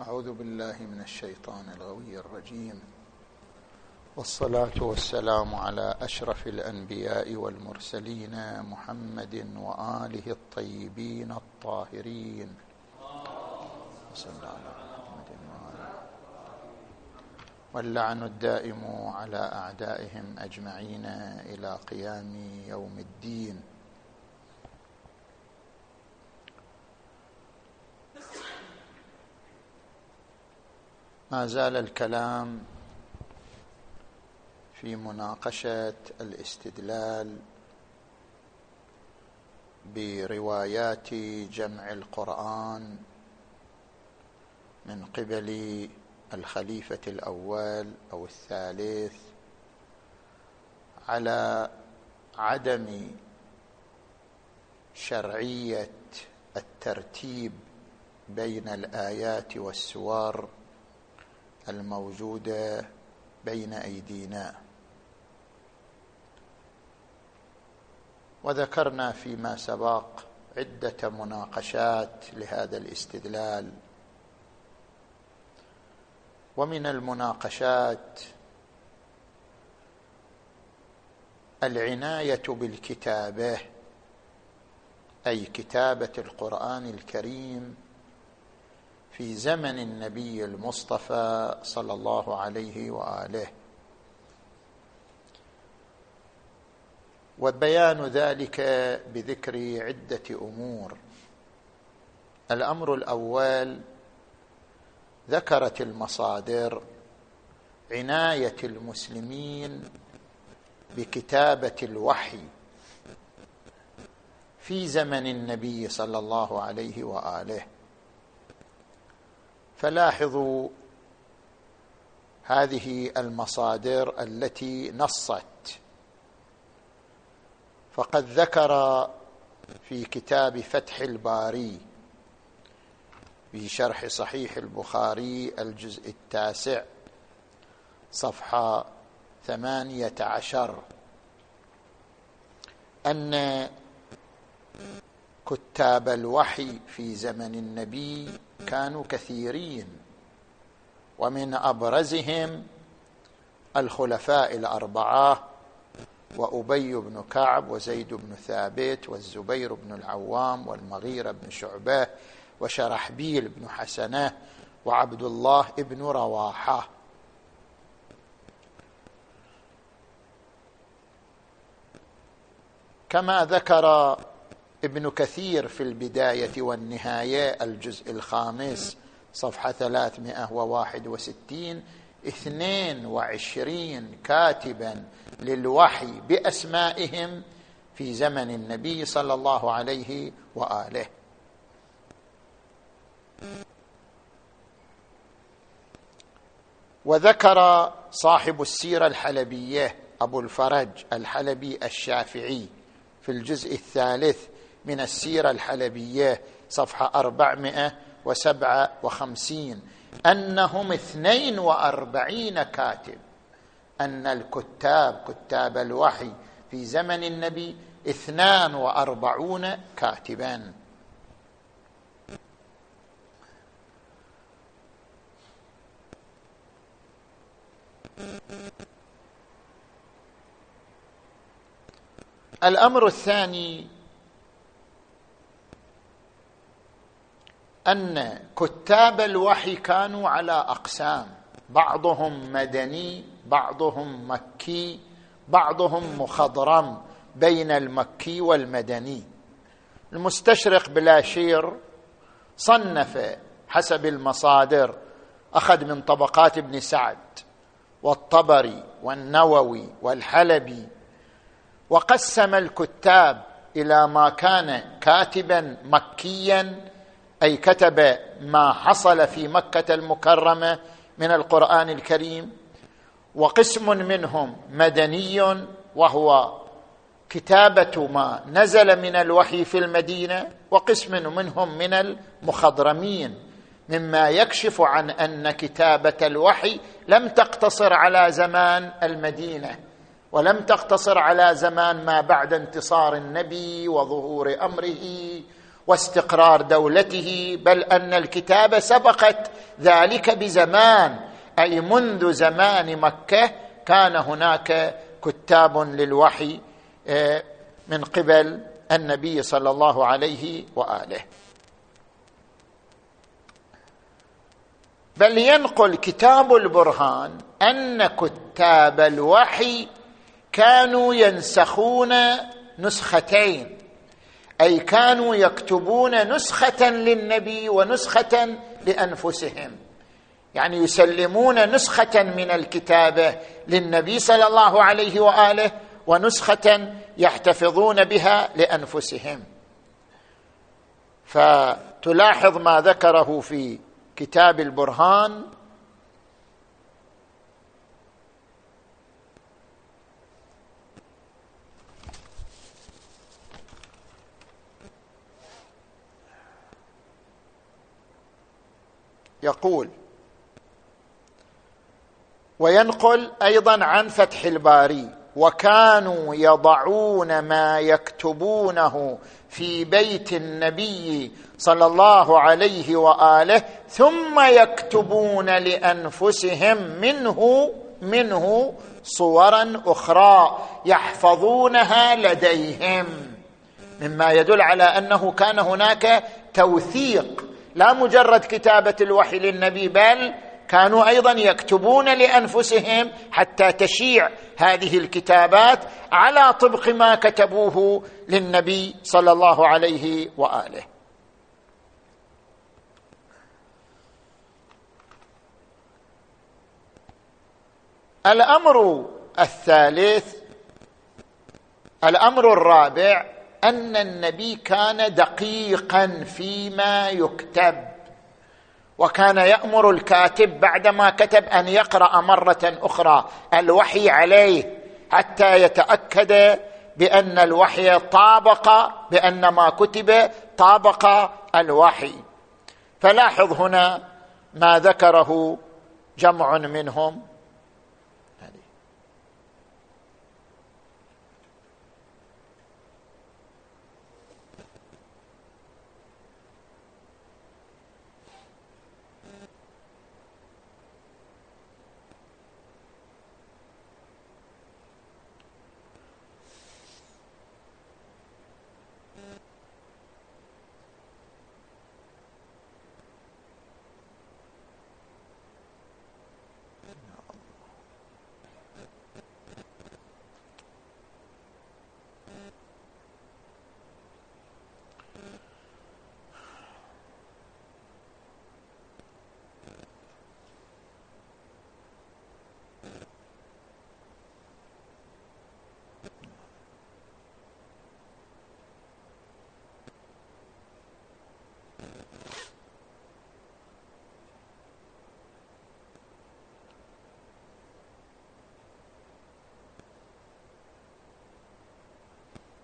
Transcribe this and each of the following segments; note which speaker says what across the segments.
Speaker 1: أعوذ بالله من الشيطان الغوي الرجيم. والصلاة والسلام على أشرف الأنبياء والمرسلين محمد وآله الطيبين الطاهرين. محمد واللعن الدائم على أعدائهم أجمعين إلى قيام يوم الدين. ما زال الكلام في مناقشة الاستدلال بروايات جمع القرآن من قبل الخليفة الأول أو الثالث على عدم شرعية الترتيب بين الآيات والسور الموجوده بين أيدينا. وذكرنا فيما سبق عدة مناقشات لهذا الاستدلال. ومن المناقشات العناية بالكتابة أي كتابة القرآن الكريم في زمن النبي المصطفى صلى الله عليه وآله. وبيان ذلك بذكر عدة أمور. الأمر الأول ذكرت المصادر عناية المسلمين بكتابة الوحي في زمن النبي صلى الله عليه وآله. فلاحظوا هذه المصادر التي نصت. فقد ذكر في كتاب فتح الباري في شرح صحيح البخاري الجزء التاسع صفحة ثمانية عشر أن كتاب الوحي في زمن النبي كانوا كثيرين. ومن أبرزهم الخلفاء الأربعة وأبي بن كعب وزيد بن ثابت والزبير بن العوام والمغيرة بن شعبة وشرحبيل بن حسنة وعبد الله بن رواحة. كما ذكر ابن كثير في البداية والنهاية الجزء الخامس صفحة 361 اثنين وعشرين كاتبا للوحي بأسمائهم في زمن النبي صلى الله عليه وآله. وذكر صاحب السيرة الحلبية أبو الفرج الحلبي الشافعي في الجزء الثالث من السيرة الحلبية صفحة أربعمائة وسبعة وخمسين. أنهم اثنين وأربعين كاتب. أن الكتاب كتاب الوحي في زمن النبي اثنان وأربعون كاتبا. الأمر الثاني أن كتاب الوحي كانوا على أقسام. بعضهم مدني بعضهم مكي بعضهم مخضرم بين المكي والمدني. المستشرق بلاشير صنف حسب المصادر أخذ من طبقات ابن سعد والطبري والنووي والحلبي وقسم الكتاب إلى ما كان كاتبا مكيا أي كتب ما حصل في مكة المكرمة من القرآن الكريم وقسم منهم مدني وهو كتابة ما نزل من الوحي في المدينة وقسم منهم من المخضرمين. مما يكشف عن أن كتابة الوحي لم تقتصر على زمان المدينة ولم تقتصر على زمان ما بعد انتصار النبي وظهور أمره واستقرار دولته بل أن الكتابه سبقت ذلك بزمان أي منذ زمان مكة كان هناك كتاب للوحي آه، من قبل النبي صلى الله عليه وآله. بل ينقل كتاب البرهان أن كتاب الوحي كانوا ينسخون نسختين. أي كانوا يكتبون نسخة للنبي ونسخة لأنفسهم. يعني يسلمون نسخة من الكتابه للنبي صلى الله عليه وآله ونسخة يحتفظون بها لأنفسهم. فتلاحظ ما ذكره في كتاب البرهان يقول وينقل أيضا عن فتح الباري وكانوا يضعون ما يكتبونه في بيت النبي صلى الله عليه وآله ثم يكتبون لأنفسهم منه منه صورا أخرى يحفظونها لديهم. مما يدل على أنه كان هناك توثيق لا مجرد كتابة الوحي للنبي بل كانوا أيضا يكتبون لأنفسهم حتى تشيع هذه الكتابات على طبق ما كتبوه للنبي صلى الله عليه وآله. الأمر الثالث الأمر الرابع أن النبي كان دقيقا فيما يكتب وكان يأمر الكاتب بعدما كتب أن يقرأ مرة أخرى الوحي عليه حتى يتأكد بأن الوحي طابق بأن ما كتب طابق الوحي. فلاحظ هنا ما ذكره جمع منهم.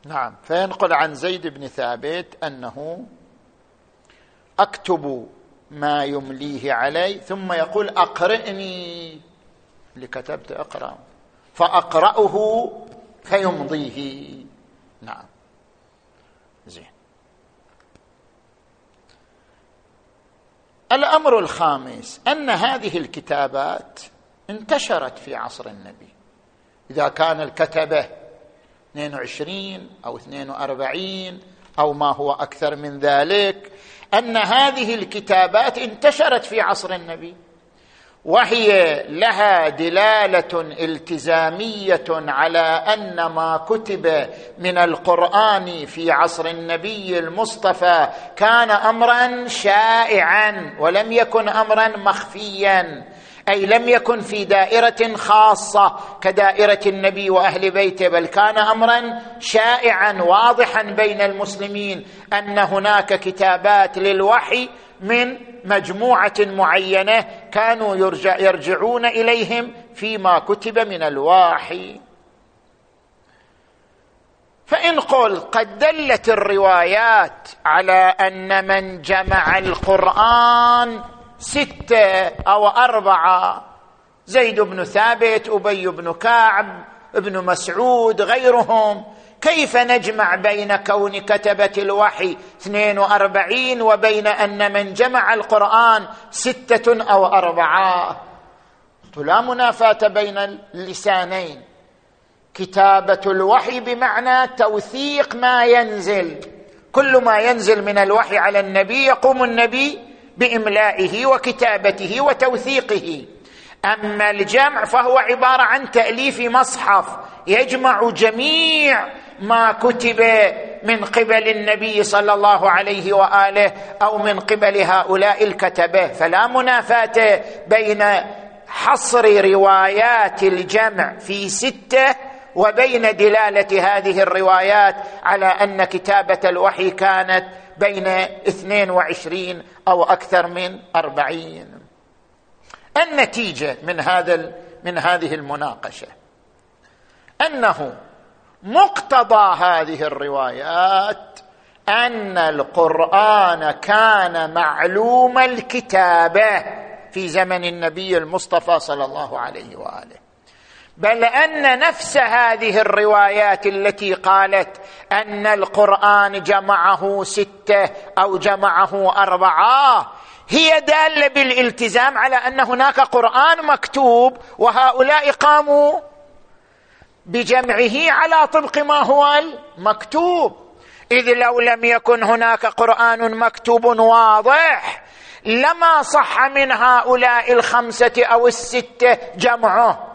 Speaker 1: نعم. فينقل عن زيد بن ثابت أنه أكتب ما يمليه علي ثم يقول أقرئني اللي كتبت اقرا فأقرأه فيمضيه. نعم. زين. الأمر الخامس أن هذه الكتابات انتشرت في عصر النبي. إذا كان الكتبة 22 أو 42 أو ما هو أكثر من ذلك أن هذه الكتابات انتشرت في عصر النبي وهي لها دلالة التزامية على أن ما كتب من القرآن في عصر النبي المصطفى كان امرا شائعا ولم يكن امرا مخفيا. أي لم يكن في دائرة خاصة كدائرة النبي وأهل بيته بل كان امرا شائعا واضحا بين المسلمين أن هناك كتابات للوحي من مجموعة معينة كانوا يرجع يرجعون إليهم فيما كتب من الوحي. فإن قل قد دلت الروايات على أن من جمع القرآن ستة أو أربعة. زيد بن ثابت أبي بن كعب ابن مسعود غيرهم. كيف نجمع بين كون كتبة الوحي 42 وبين أن من جمع القرآن ستة أو أربعة؟ لا منافاة بين اللسانين. كتابة الوحي بمعنى توثيق ما ينزل. كل ما ينزل من الوحي على النبي يقوم النبي بإملائه وكتابته وتوثيقه. أما الجمع فهو عبارة عن تأليف مصحف يجمع جميع ما كتب من قبل النبي صلى الله عليه وآله أو من قبل هؤلاء الكتبة. فلا منافاة بين حصر روايات الجمع في ستة وبين دلالة هذه الروايات على أن كتابة الوحي كانت بين اثنين وعشرين أو أكثر من أربعين. النتيجة من هذا من هذه المناقشة أنه مقتضى هذه الروايات أن القرآن كان معلوم الكتابة في زمن النبي المصطفى صلى الله عليه وآله. بل أن نفس هذه الروايات التي قالت أن القرآن جمعه ستة أو جمعه أربعة هي دالة بالالتزام على أن هناك قرآن مكتوب وهؤلاء قاموا بجمعه على طبق ما هو المكتوب. إذ لو لم يكن هناك قرآن مكتوب واضح لما صح من هؤلاء الخمسة أو الستة جمعه.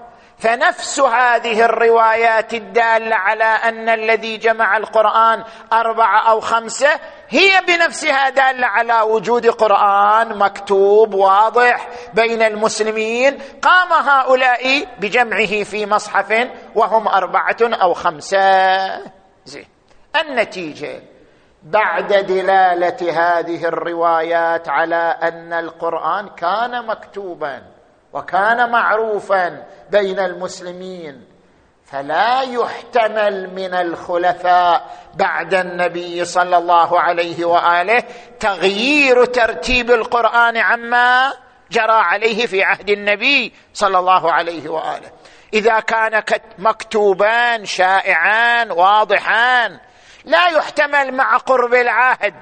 Speaker 1: فنفس هذه الروايات الدالة على أن الذي جمع القرآن أربعة أو خمسة هي بنفسها دالة على وجود قرآن مكتوب واضح بين المسلمين. قام هؤلاء بجمعه في مصحف وهم أربعة أو خمسة. زين. النتيجة. بعد دلالة هذه الروايات على أن القرآن كان مكتوبا. وكان معروفا بين المسلمين فلا يحتمل من الخلفاء بعد النبي صلى الله عليه وآله تغيير ترتيب القرآن عما جرى عليه في عهد النبي صلى الله عليه وآله. إذا كان مكتوبان شائعان واضحان لا يحتمل مع قرب العهد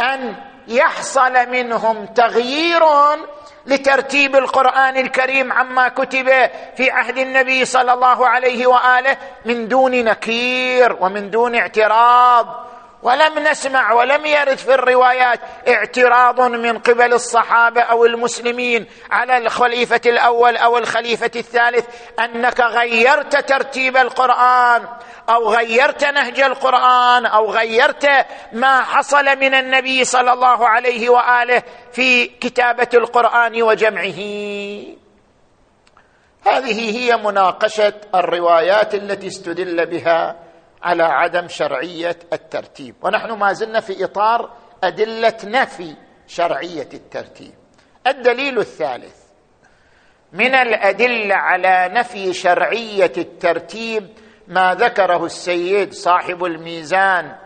Speaker 1: أن يحصل منهم تغيير لترتيب القرآن الكريم عما كتب في عهد النبي صلى الله عليه وآله من دون نكير ومن دون اعتراض. ولم نسمع ولم يرد في الروايات اعتراض من قبل الصحابة أو المسلمين على الخليفة الأول أو الخليفة الثالث أنك غيرت ترتيب القرآن أو غيرت نهج القرآن أو غيرت ما حصل من النبي صلى الله عليه وآله في كتابة القرآن وجمعه. هذه هي مناقشة الروايات التي استدل بها على عدم شرعية الترتيب. ونحن ما زلنا في إطار أدلة نفي شرعية الترتيب. الدليل الثالث من الأدلة على نفي شرعية الترتيب ما ذكره السيد صاحب الميزان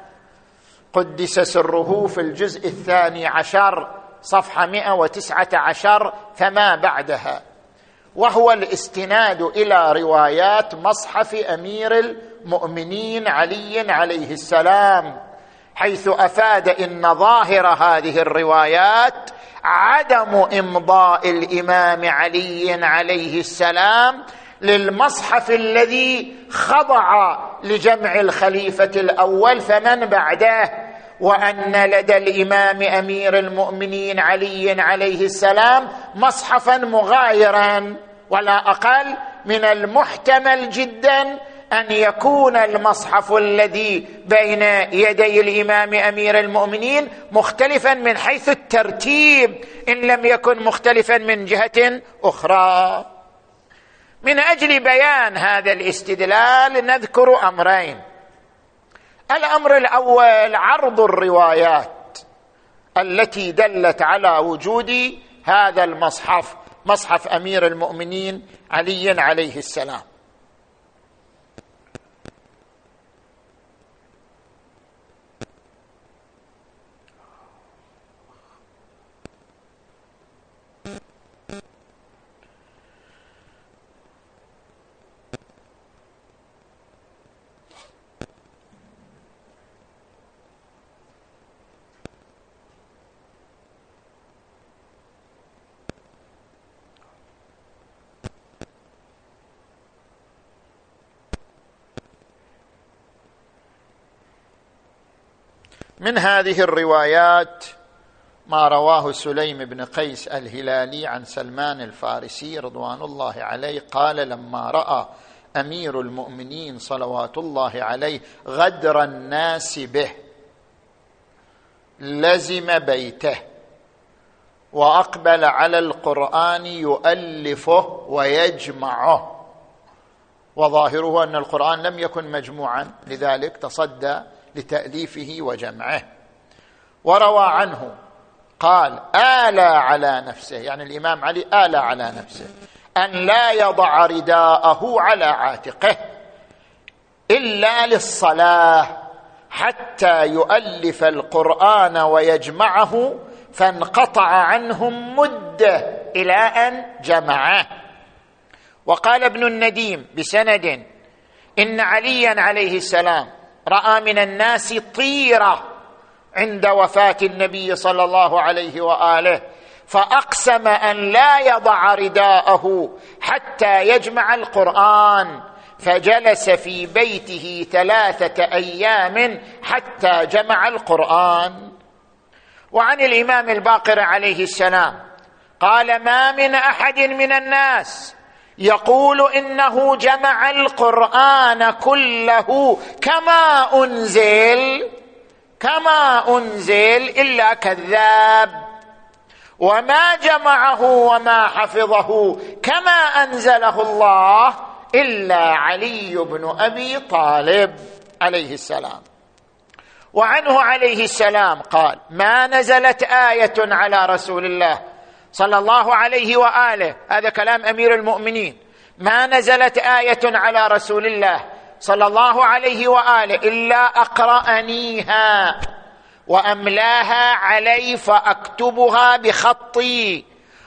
Speaker 1: قدس سره في الجزء الثاني عشر صفحة 119 فما بعدها. وهو الاستناد إلى روايات مصحف أمير المؤمنين علي عليه السلام حيث أفاد إن ظاهر هذه الروايات عدم إمضاء الإمام علي عليه السلام للمصحف الذي خضع لجمع الخليفة الأول فمن بعده وأن لدى الإمام أمير المؤمنين علي عليه السلام مصحفا مغايرا ولا أقل من المحتمل جدا أن يكون المصحف الذي بين يدي الإمام أمير المؤمنين مختلفا من حيث الترتيب إن لم يكن مختلفا من جهة أخرى. من أجل بيان هذا الاستدلال نذكر أمرين. الأمر الأول عرض الروايات التي دلت على وجود هذا المصحف مصحف أمير المؤمنين علي عليه السلام. من هذه الروايات ما رواه سليم بن قيس الهلالي عن سلمان الفارسي رضوان الله عليه قال لما رأى أمير المؤمنين صلوات الله عليه غدر الناس به لزم بيته وأقبل على القرآن يؤلفه ويجمعه. وظاهره أن القرآن لم يكن مجموعا لذلك تصدى لتأليفه وجمعه. وروى عنه قال آلى على نفسه. يعني الإمام علي آلى على نفسه. أن لا يضع رداءه على عاتقه إلا للصلاة حتى يؤلف القرآن ويجمعه فانقطع عنهم مدة إلى أن جمعه. وقال ابن النديم بسند إن عليا عليه السلام رأى من الناس طيرة عند وفاه النبي صلى الله عليه واله فاقسم ان لا يضع رداءه حتى يجمع القران فجلس في بيته ثلاثة أيام حتى جمع القران. وعن الامام الباقر عليه السلام قال ما من احد من الناس يقول إنه جمع القرآن كله كما أنزل كما أنزل إلا كذاب. وما جمعه وما حفظه كما أنزله الله إلا علي بن أبي طالب عليه السلام. وعنه عليه السلام قال ما نزلت آية على رسول الله صلى الله عليه وآله. هذا كلام أمير المؤمنين. ما نزلت آية على رسول الله صلى الله عليه وآله إلا أقرأنيها وأملاها علي فأكتبها بخطي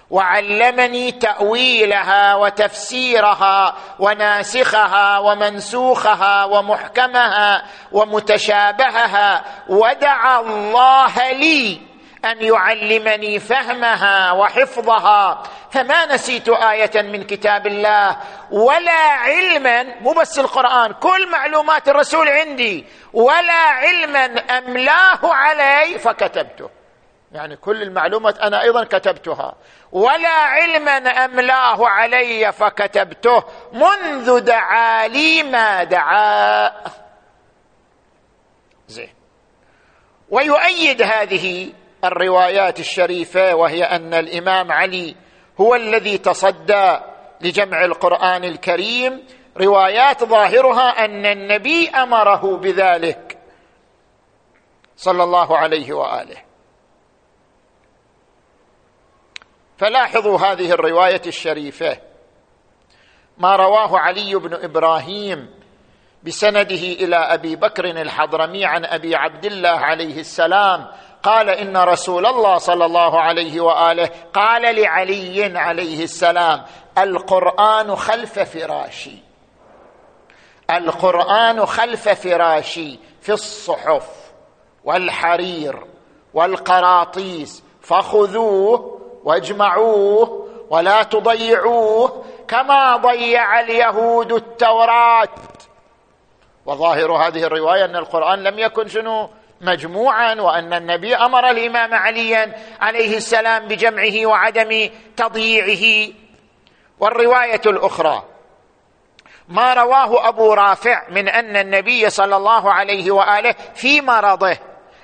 Speaker 1: وعلمني تأويلها وتفسيرها وناسخها ومنسوخها ومحكمها ومتشابهها. ودعا الله لي أن يعلمني فهمها وحفظها. فما نسيت آية من كتاب الله. ولا علما مو بس القرآن كل معلومات الرسول عندي. ولا علما أملاه علي فكتبته. يعني كل المعلومات أنا أيضا كتبتها. ولا علما أملاه علي فكتبته. منذ دعا لي ما دعا. زين. ويؤيد هذه الروايات الشريفة وهي أن الإمام علي هو الذي تصدى لجمع القرآن الكريم. روايات ظاهرها أن النبي أمره بذلك. صلى الله عليه وآله. فلاحظوا هذه الرواية الشريفة. ما رواه علي بن إبراهيم بسنده إلى أبي بكر الحضرمي عن أبي عبد الله عليه السلام قال إن رسول الله صلى الله عليه وآله قال لعلي عليه السلام القرآن خلف فراشي. القرآن خلف فراشي في الصحف والحرير والقراطيس فخذوه واجمعوه ولا تضيعوه كما ضيع اليهود التوراة. وظاهر هذه الرواية أن القرآن لم يكن شنو؟ مجموعا وأن النبي أمر الإمام عليا عليه السلام بجمعه وعدم تضييعه. والرواية الأخرى ما رواه أبو رافع من أن النبي صلى الله عليه وآله في مرضه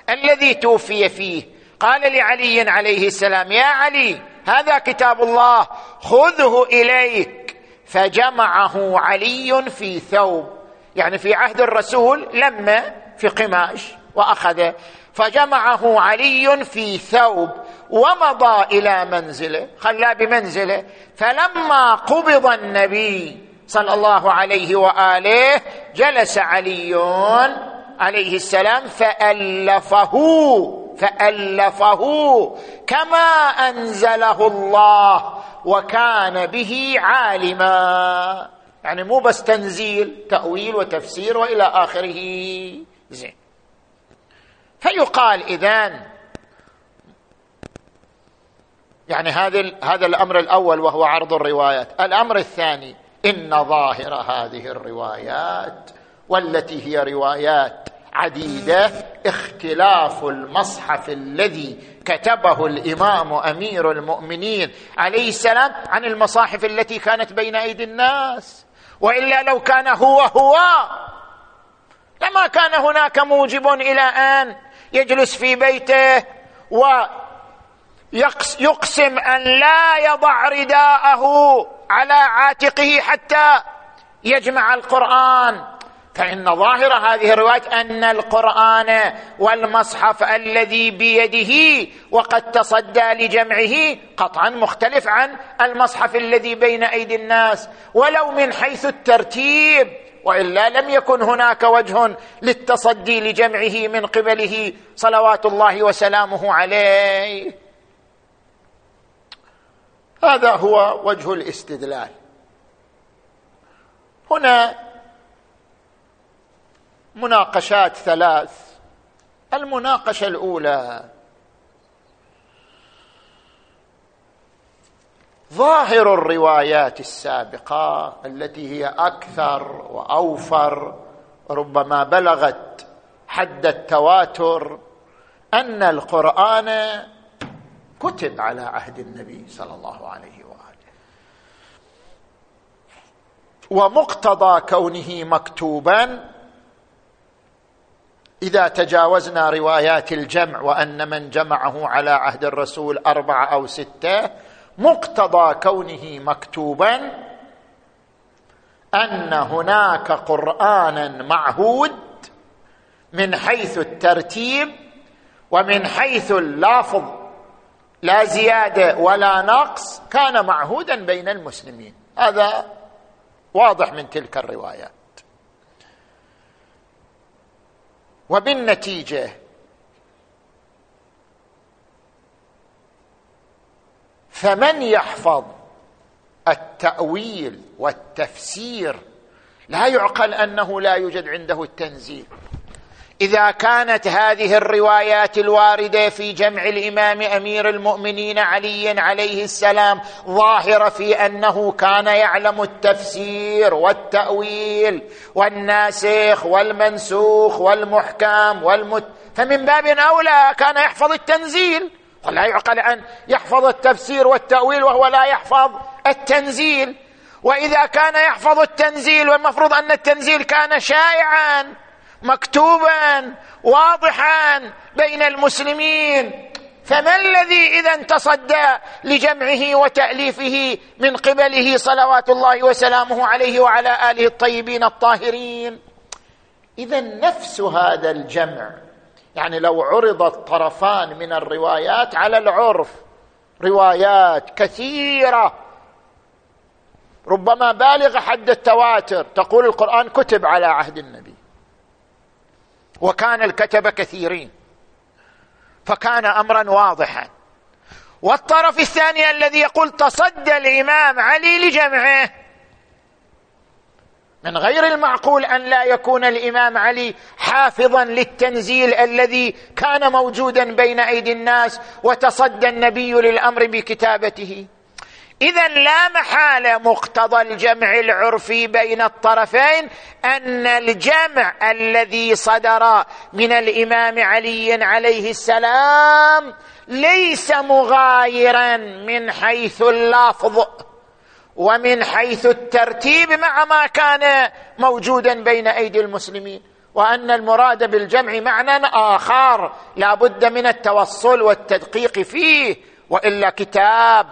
Speaker 1: الذي توفي فيه. قال لعلي عليه السلام يا علي هذا كتاب الله خذه إليك. فجمعه علي في ثوب. يعني في عهد الرسول لما؟ في قماش. وأخذ. فجمعه علي في ثوب ومضى إلى منزله خلاه بمنزله. فلما قبض النبي صلى الله عليه وآله جلس علي عليه السلام فألفه فألفه كما أنزله الله وكان به عالما. يعني مو بس تنزيل تأويل وتفسير وإلى آخره. زين. فيقال إذن؟ يعني هذا هذا الأمر الأول وهو عرض الروايات. الأمر الثاني إن ظاهر هذه الروايات والتي هي روايات عديدة اختلاف المصحف الذي كتبه الإمام أمير المؤمنين عليه السلام عن المصاحف التي كانت بين أيدي الناس. وإلا لو كان هو هو لما كان هناك موجب إلى أن يجلس في بيته ويقسم أن لا يضع رداءه على عاتقه حتى يجمع القرآن. فإن ظاهر هذه الرواية أن القرآن والمصحف الذي بيده وقد تصدى لجمعه قطعا مختلف عن المصحف الذي بين أيدي الناس. ولو من حيث الترتيب وإلا لم يكن هناك وجه للتصدي لجمعه من قبله صلوات الله وسلامه عليه. هذا هو وجه الاستدلال. هنا مناقشات ثلاث. المناقشة الأولى ظاهر الروايات السابقة التي هي أكثر وأوفر ربما بلغت حد التواتر أن القرآن كتب على عهد النبي صلى الله عليه وآله. ومقتضى كونه مكتوبا إذا تجاوزنا روايات الجمع وأن من جمعه على عهد الرسول أربعة أو ستة مقتضى كونه مكتوبا أن هناك قرانا معهود من حيث الترتيب ومن حيث اللافظ لا زيادة ولا نقص كان معهودا بين المسلمين. هذا واضح من تلك الروايات. وبالنتيجة فمن يحفظ التأويل والتفسير لا يعقل أنه لا يوجد عنده التنزيل. إذا كانت هذه الروايات الواردة في جمع الإمام أمير المؤمنين علي عليه السلام ظاهرة في أنه كان يعلم التفسير والتأويل والناسخ والمنسوخ والمحكم والمت فمن باب أولى كان يحفظ التنزيل. ولا يعقل أن يحفظ التفسير والتأويل وهو لا يحفظ التنزيل. وإذا كان يحفظ التنزيل والمفروض أن التنزيل كان شائعا مكتوبا واضحا بين المسلمين فما الذي إذا تصدى لجمعه وتأليفه من قبله صلوات الله وسلامه عليه وعلى آله الطيبين الطاهرين؟ إذا نفس هذا الجمع يعني لو عرض الطرفان من الروايات على العرف روايات كثيرة. ربما بالغ حد التواتر. تقول القرآن كتب على عهد النبي. وكان الكتبه كثيرين. فكان امرا واضحا. والطرف الثاني الذي يقول تصدى الإمام علي لجمعه من غير المعقول أن لا يكون الإمام علي حافظا للتنزيل الذي كان موجودا بين أيدي الناس وتصدى النبي للأمر بكتابته. اذا لا محاله مقتضى الجمع العرفي بين الطرفين أن الجمع الذي صدر من الإمام علي عليه السلام ليس مغايرا من حيث اللفظ. ومن حيث الترتيب مع ما كان موجودا بين أيدي المسلمين وأن المراد بالجمع معنى آخر لا بد من التوصل والتدقيق فيه وإلا كتاب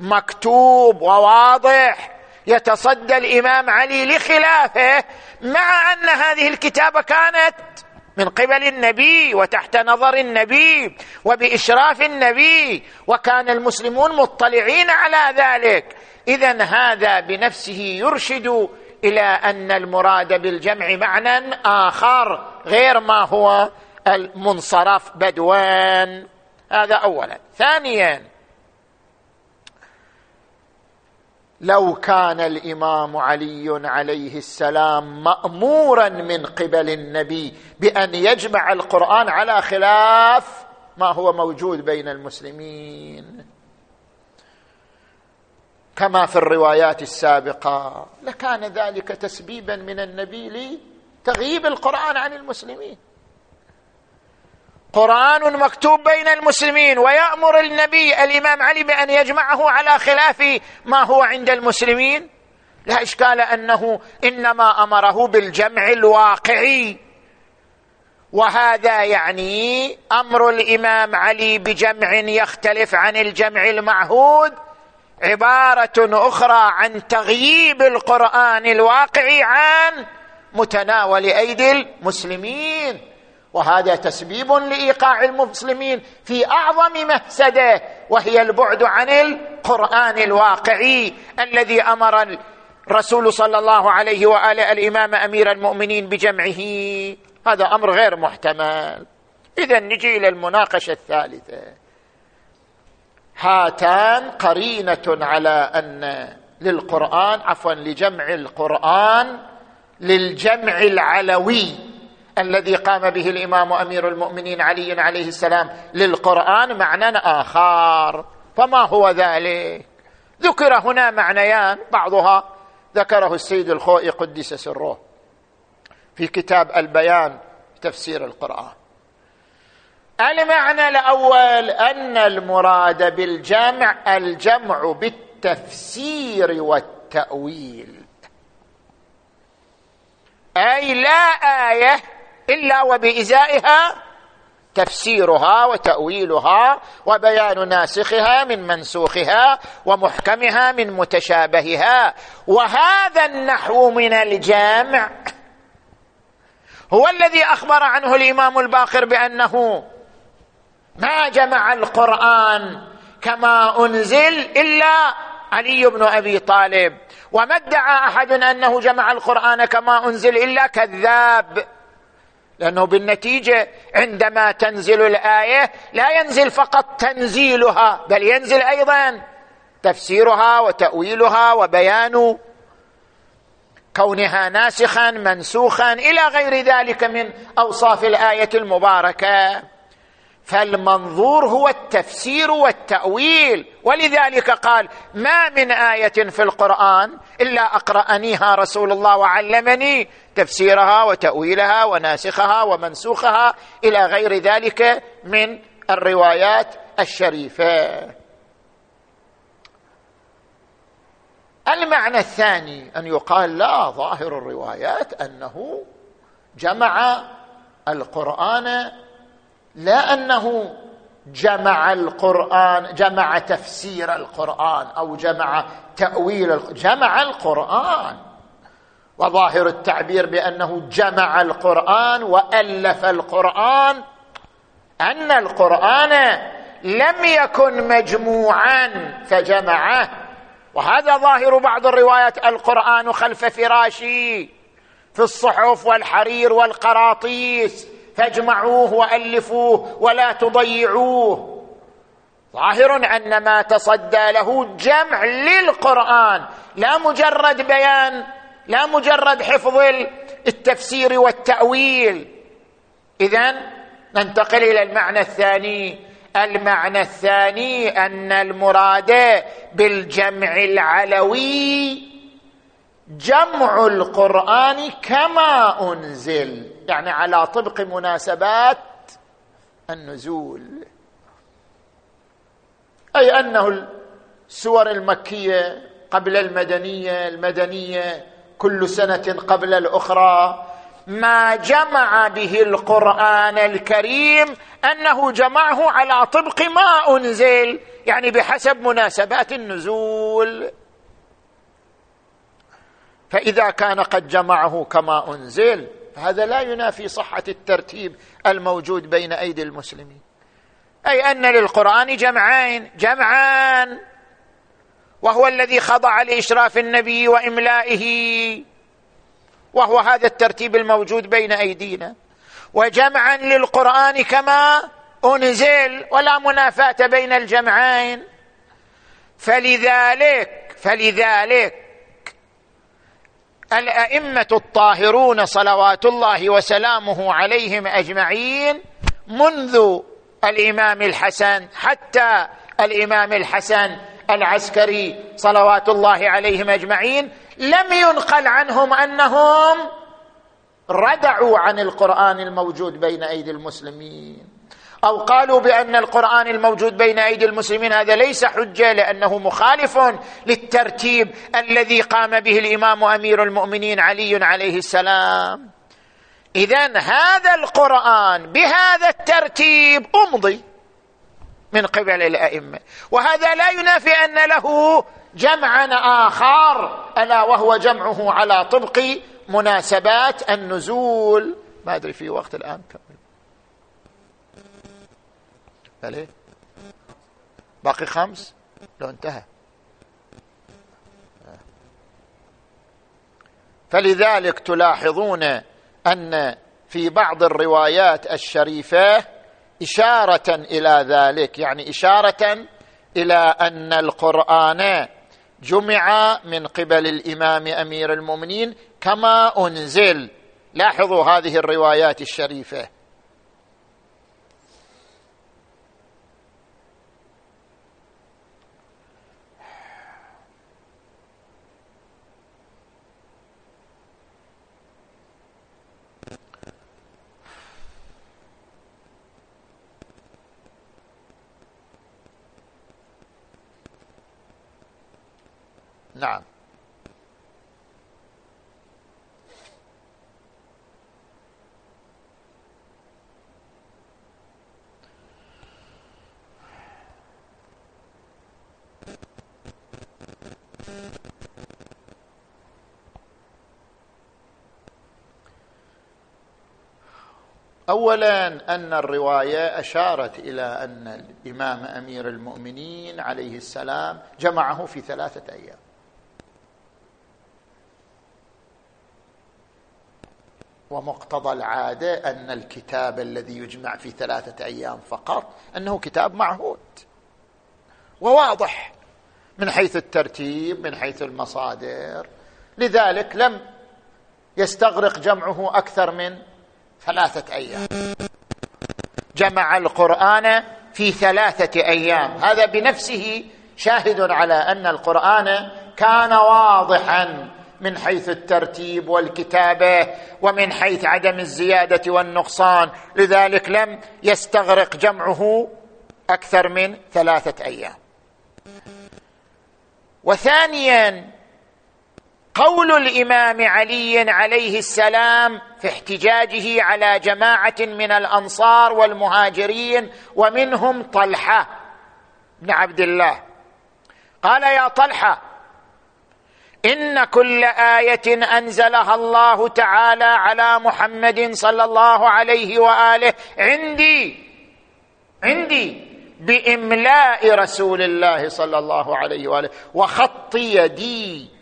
Speaker 1: مكتوب وواضح يتصدى الإمام علي لخلافه مع أن هذه الكتابه كانت من قبل النبي وتحت نظر النبي وبإشراف النبي وكان المسلمون مطلعين على ذلك. اذا هذا بنفسه يرشد إلى أن المراد بالجمع معنى آخر غير ما هو المنصرف بدوان. هذا اولا. ثانيا لو كان الإمام علي عليه السلام مامورا من قبل النبي بأن يجمع القرآن على خلاف ما هو موجود بين المسلمين. كما في الروايات السابقة. لكان ذلك تسبيبا من النبي لتغييب القرآن عن المسلمين. قرآن مكتوب بين المسلمين ويأمر النبي الإمام علي بأن يجمعه على خلاف ما هو عند المسلمين. لا إشكال أنه إنما أمره بالجمع الواقعي. وهذا يعني أمر الإمام علي بجمع يختلف عن الجمع المعهود. عبارة أخرى عن تغييب القرآن الواقعي عن متناول أيدي المسلمين. وهذا تسبيب لإيقاع المسلمين في أعظم مفسدة وهي البعد عن القرآن الواقعي الذي أمر الرسول صلى الله عليه وآله الإمام أمير المؤمنين بجمعه. هذا أمر غير محتمل. اذا نجي إلى المناقشة الثالثة. هاتان قرينة على أن للقرآن عفوا لجمع القرآن للجمع العلوي الذي قام به الإمام أمير المؤمنين علي عليه السلام للقرآن معنى آخر. فما هو ذلك؟ ذكر هنا معنيان بعضها ذكره السيد الخوئي قدس سره في كتاب البيان تفسير القرآن. المعنى الأول أن المراد بالجمع الجمع بالتفسير والتأويل. أي لا آية إلا وبإزائها تفسيرها وتأويلها وبيان ناسخها من منسوخها ومحكمها من متشابهها. وهذا النحو من الجامع هو الذي أخبر عنه الإمام الباقر بأنه ما جمع القرآن كما أنزل إلا علي بن أبي طالب. وما ادعى أحد أنه جمع القرآن كما أنزل إلا كذاب. لأنه بالنتيجة عندما تنزل الآية لا ينزل فقط تنزيلها بل ينزل أيضا تفسيرها وتأويلها وبيان كونها ناسخا منسوخا إلى غير ذلك من أوصاف الآية المباركة. فالمنظور هو التفسير والتأويل. ولذلك قال ما من آية في القرآن إلا أقرأنيها رسول الله وعلمني تفسيرها وتأويلها وناسخها ومنسوخها إلى غير ذلك من الروايات الشريفة. المعنى الثاني أن يقال لا ظاهر الروايات أنه جمع القرآن لا أنه جمع القرآن جمع تفسير القرآن أو جمع تأويل جمع القرآن. وظاهر التعبير بأنه جمع القرآن وألف القرآن. أن القرآن لم يكن مجموعا فجمعه. وهذا ظاهر بعض الروايات القرآن خلف فراشي في الصحف والحرير والقراطيس. فاجمعوه وألفوه ولا تضيعوه. ظاهر أن ما تصدى له جمع للقرآن لا مجرد بيان لا مجرد حفظ التفسير والتأويل. اذا ننتقل إلى المعنى الثاني. المعنى الثاني أن المراد بالجمع العلوي جمع القرآن كما أنزل. يعني على طبق مناسبات النزول. أي أنه السور المكية قبل المدنية المدنية كل سنة قبل الأخرى. ما جمع به القرآن الكريم أنه جمعه على طبق ما أنزل يعني بحسب مناسبات النزول. فإذا كان قد جمعه كما أنزل فهذا لا ينافي صحة الترتيب الموجود بين أيدي المسلمين. أي أن للقرآن جمعين جمعان. وهو الذي خضع لإشراف النبي وإملائه. وهو هذا الترتيب الموجود بين أيدينا. وجمعا للقرآن كما أنزل ولا منافاة بين الجمعين. فلذلك فلذلك الأئمة الطاهرون صلوات الله وسلامه عليهم أجمعين منذ الإمام الحسن حتى الإمام الحسن العسكري صلوات الله عليهم أجمعين لم ينقل عنهم أنهم ردعوا عن القرآن الموجود بين أيدي المسلمين. أو قالوا بأن القرآن الموجود بين أيدي المسلمين هذا ليس حجة لأنه مخالف للترتيب الذي قام به الإمام أمير المؤمنين علي عليه السلام. اذا هذا القرآن بهذا الترتيب أمضي من قبل الأئمة. وهذا لا ينافي أن له جمعا آخر ألا وهو جمعه على طبق مناسبات النزول. ما أدري في وقت الآن. كمل بلي باقي خمس؟ لو انتهى. فلذلك تلاحظون أن في بعض الروايات الشريفة إشارة إلى ذلك. يعني إشارة إلى أن القرآن جمع من قبل الإمام أمير المؤمنين كما أنزل. لاحظوا هذه الروايات الشريفة. نعم. اولا أن الرواية أشارت إلى أن الإمام أمير المؤمنين عليه السلام جمعه في ثلاثة أيام. ومقتضى العادة أن الكتاب الذي يجمع في ثلاثة أيام فقط أنه كتاب معهود. وواضح من حيث الترتيب من حيث المصادر. لذلك لم يستغرق جمعه أكثر من ثلاثة أيام. جمع القرآن في ثلاثة أيام. هذا بنفسه شاهد على أن القرآن كان واضحا. من حيث الترتيب والكتابة ومن حيث عدم الزيادة والنقصان. لذلك لم يستغرق جمعه أكثر من ثلاثة أيام. وثانيا قول الإمام علي عليه السلام في احتجاجه على جماعة من الأنصار والمهاجرين ومنهم طلحة بن عبد الله. قال يا طلحة إن كل آية أنزلها الله تعالى على محمد صلى الله عليه وآله. عندي عندي بإملاء رسول الله صلى الله عليه وآله. وخط يدي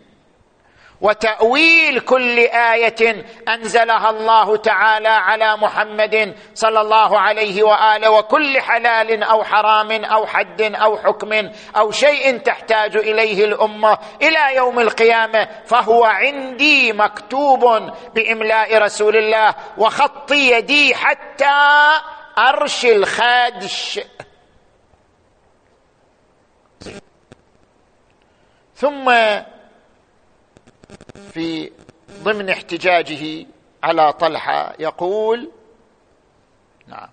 Speaker 1: وتأويل كل آية أنزلها الله تعالى على محمد صلى الله عليه وآله وكل حلال أو حرام أو حد أو حكم أو شيء تحتاج إليه الأمة إلى يوم القيامة فهو عندي مكتوب بإملاء رسول الله وخط يدي حتى أرش الخادش. ثم في ضمن احتجاجه على طلحة يقول نعم.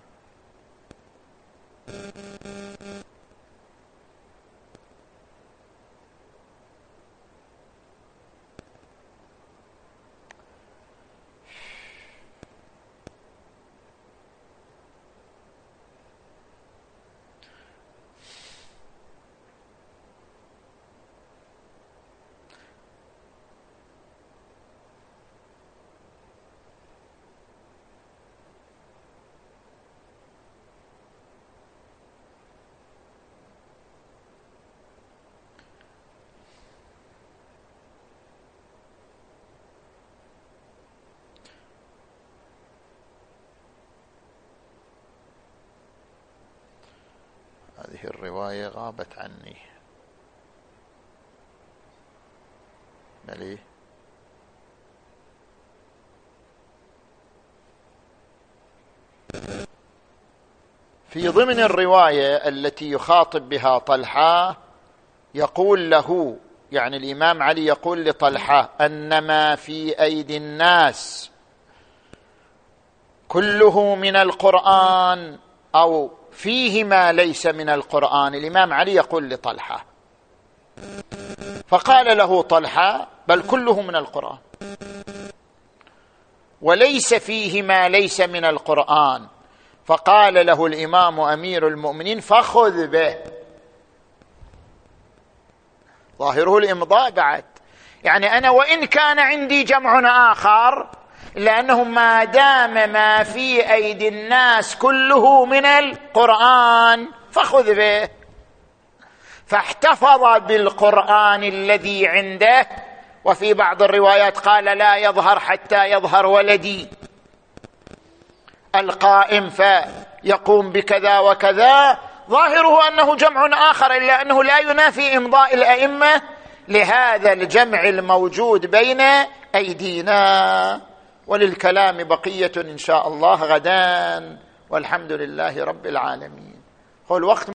Speaker 1: هذه الرواية غابت عني. مليه في ضمن الرواية التي يخاطب بها طلحة يقول له يعني الإمام علي يقول لطلحة أنما في أيدي الناس. كله من القرآن أو فيه ما ليس من القرآن. الإمام علي يقول لطلحة فقال له طلحة بل كله من القرآن. وليس فيه ما ليس من القرآن. فقال له الإمام أمير المؤمنين فخذ به. ظاهره الإمضاء بعد. يعني أنا وإن كان عندي جمع لأنه ما دام ما في أيدي الناس كله من القرآن فخذ به. فاحتفظ بالقرآن الذي عنده. وفي بعض الروايات قال لا يظهر حتى يظهر ولدي. القائم فيقوم بكذا وكذا. ظاهره أنه جمع آخر إلا أنه لا ينافي إمضاء الأئمة لهذا الجمع الموجود بين أيدينا. وللكلام بقية إن شاء الله غدا والحمد لله رب العالمين. هو الوقت